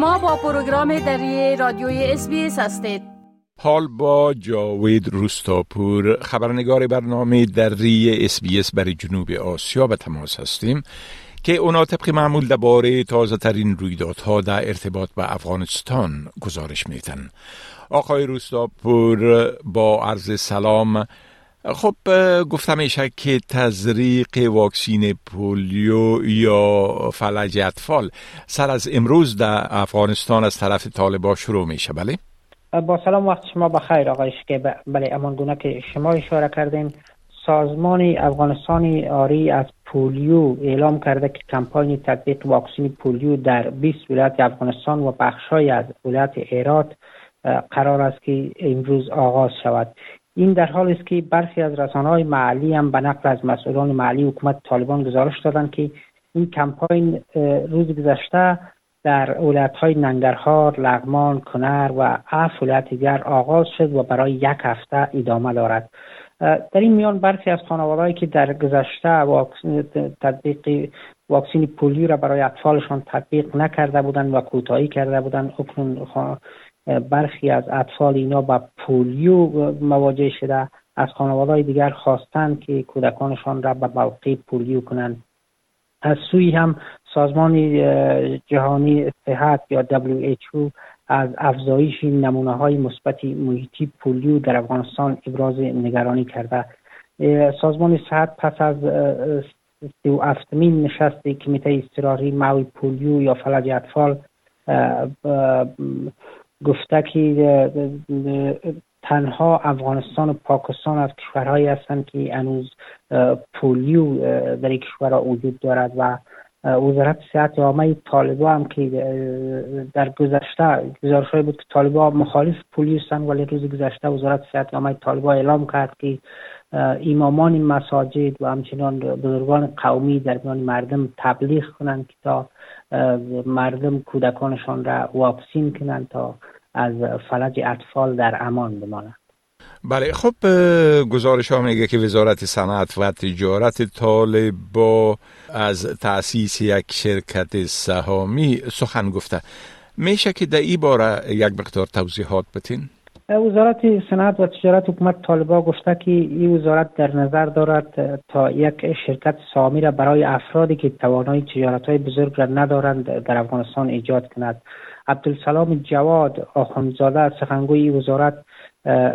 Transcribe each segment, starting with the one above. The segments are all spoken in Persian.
شما با پروگرام دری رادیوی SBS هستید. حال با جاوید روستاپور خبرنگار برنامه دری SBS برای جنوب آسیا به تماس هستیم که اونا طبق معمول درباره تازه ترین رویدادها در ارتباط به افغانستان گزارش میتن آقای روستاپور با عرض سلام خب گفتم میشه که تزریق واکسین پولیو یا فلج اطفال سر از امروز در افغانستان از طرف طالبا شروع میشه بله؟ با سلام وقت شما بخیر آقای که بله امان گونه که شما اشاره کردین سازمان افغانستانی آری از پولیو اعلام کرده که کمپانی تطبیق واکسین پولیو در 20 ولایت افغانستان و بخشای از ولایت ایرات قرار است که امروز آغاز شود این در حال است که برخی از رسانه های محلی هم به نقل از مسئولان محلی حکومت طالبان گزارش دادند که این کمپاین روز گذشته در ولایت های ننگرهار، لغمان، کنر و اف ولایت دیگر آغاز شد و برای یک هفته ادامه دارد. در این میان برخی از خانوادهایی که در گذشته تطبیق واکسین پولیو را برای اطفالشان تطبیق نکرده بودند و کوتاهی کرده بودند اکنون برخی از اطفال اینا با پولیو مواجه شده از خانواده دیگر خواستند که کودکانشان را به موقع پولیو کنند. از سوی هم سازمان جهانی صحت یا WHO از افزایش نمونه های مثبت محیطی پولیو در افغانستان ابراز نگرانی کرده. سازمان صحت پس از سی و افتمین نشست کمیته استراری موی پولیو یا فلج اطفال گفته که تنها افغانستان و پاکستان از کشورهایی هستند که هنوز پولیو در این کشورها وجود دارد و وزارت صحت عامه طالبا هم که در گذشته گزارش بود که طالبا مخالف پولیو هستند ولی روز گذشته وزارت صحت عامه طالبا اعلام کرد که امامان مساجد و همچنان بزرگان قومی در میان مردم تبلیغ کنند که تا مردم کودکانشان را واکسین کنند تا از فلج اطفال در امان بمانند بله خب گزارش ها میگه که وزارت صنعت و تجارت طالبا از تأسیس یک شرکت سهامی سخن گفته میشه که در این باره یک مقدار توضیحات بتین؟ وزارت صنعت و تجارت حکومت طالبا گفته که این وزارت در نظر دارد تا یک شرکت سهامی را برای افرادی که توانایی تجارت های بزرگ را ندارند در افغانستان ایجاد کند. عبدالسلام جواد آخوندزاده سخنگوی وزارت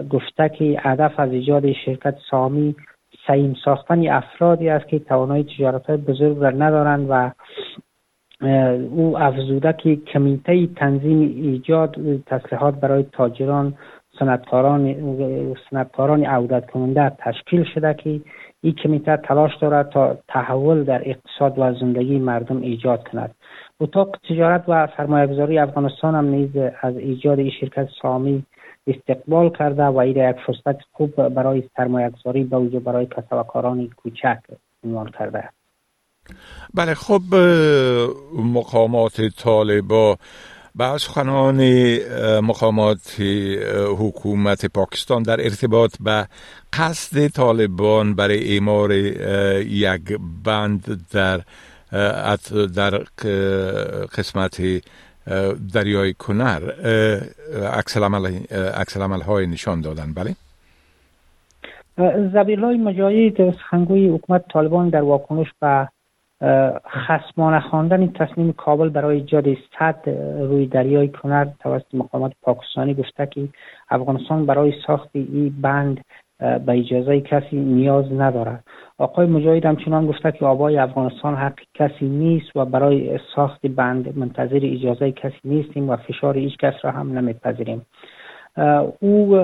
گفته که هدف از ایجاد شرکت سامی سعیم ساختن افرادی است که توانایی تجارت های بزرگ را ندارند و او افزوده که کمیته تنظیم ایجاد تسلیحات برای تاجران سندکاران عودت کننده تشکیل شده که این کمیته تلاش دارد تا تحول در اقتصاد و زندگی مردم ایجاد کند. اتاق تجارت و سرمایه‌گذاری افغانستان هم نیز از ایجاد این شرکت سامی استقبال کرده و این یک فرصت خوب برای سرمایه‌گذاری به وجود برای کسب کوچک عنوان کرده بله خب مقامات طالبا بعض خنان مقامات حکومت پاکستان در ارتباط به قصد طالبان برای اعمار یک بند در در قسمت دریای کنر عمل های نشان دادن. بله؟ های مجاهد سخنگوی حکومت طالبان در واکنش به خسمانه خواندن تصمیم کابل برای ایجاد صد روی دریای کنر توسط مقامات پاکستانی گفته که افغانستان برای ساخت این بند به اجازه کسی نیاز ندارد. آقای مجاهد همچنان گفته که آبای افغانستان حق کسی نیست و برای ساخت بند منتظر اجازه کسی نیستیم و فشار هیچ کس را هم نمیپذیریم. او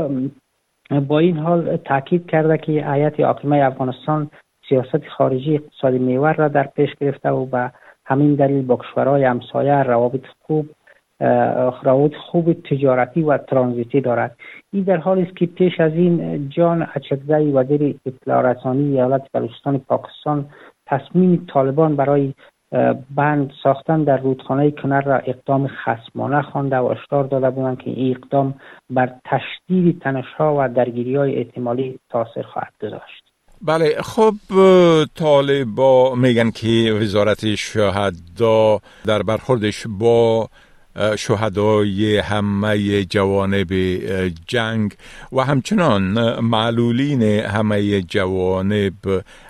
با این حال تاکید کرده که هیئت حاکمه افغانستان سیاست خارجی اقتصادی میور را در پیش گرفته و به همین دلیل با کشورهای همسایه روابط خوب روابط خوب تجارتی و ترانزیتی دارد. این در حالی است که پیش از این جان اچکزی وزیر اطلاع رسانی ایالت بلوچستان پاکستان تصمیم طالبان برای بند ساختن در رودخانه کنر را اقدام خسمانه خوانده و اشتار داده بودند که این اقدام بر تشدید تنشها و درگیری های احتمالی تاثیر خواهد گذاشت. بله خب طالبا میگن که وزارت شهدا در برخوردش با شهدای همه جوانب جنگ و همچنان معلولین همه جوانب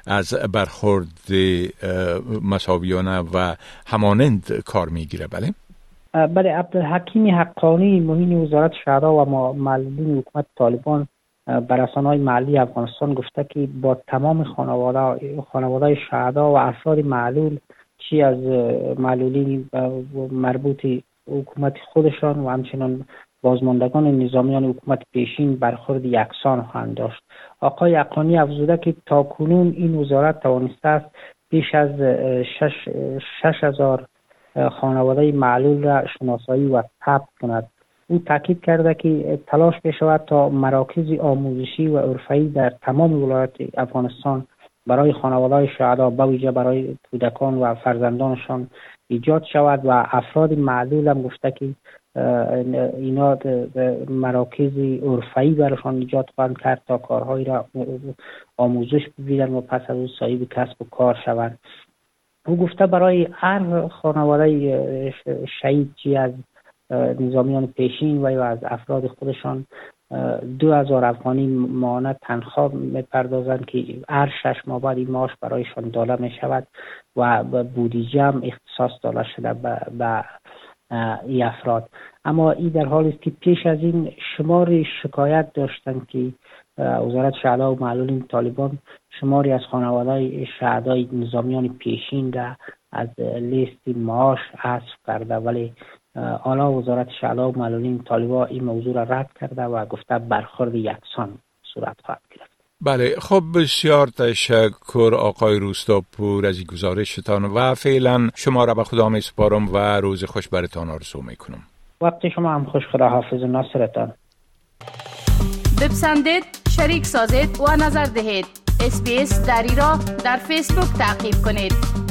از برخورد مساویانه و همانند کار می‌گیره بله؟ بله عبدالحکیم حقانی مهین وزارت شهدا و معلولین حکومت طالبان بر های محلی افغانستان گفته که با تمام خانواده خانواده شهدا و افراد معلول چی از معلولین مربوط حکومت خودشان و همچنان بازماندگان نظامیان حکومت پیشین برخورد یکسان خواهند داشت. آقای اقانی افزوده که تا کنون این وزارت توانسته است بیش از شش, شش هزار خانواده معلول را شناسایی و ثبت کند. او تاکید کرده که تلاش بشود تا مراکز آموزشی و عرفی در تمام ولایات افغانستان برای خانواده شهدا به برای کودکان و فرزندانشان ایجاد شود و افراد معلول هم گفته که اینا مراکز عرفی برشان ایجاد خواهند کرد تا کارهایی را آموزش ببینند و پس از او صاحب کسب و کار شوند. او گفته برای هر خانواده شهید چی از نظامیان پیشین و یا از افراد خودشان دو هزار افغانی تنخواه می‌پردازند که هر شش ماه بعد این معاش برایشان داده می شود و بودیجه هم اختصاص داده شده به ای افراد. اما این در حالی است که پیش از این شمار شکایت داشتند که وزارت شهدا و معلولین طالبان شماری از خانواده شهدای نظامیان پیشین را از لیست معاش حذف کرده. ولی حالا وزارت شعلا و معلولین طالبا این موضوع را رد کرده و گفته برخورد یکسان صورت خواهد گرفت. بله خب بسیار تشکر آقای روستاپور از این گزارشتان و فعلا شما را به خدا می سپارم و روز خوش برتان آرزو می کنم وقتی شما هم خوش خدا حافظ ناصرتان. بپسندید شریک سازید و نظر دهید. اسپیس دری را در فیسبوک تعقیب کنید.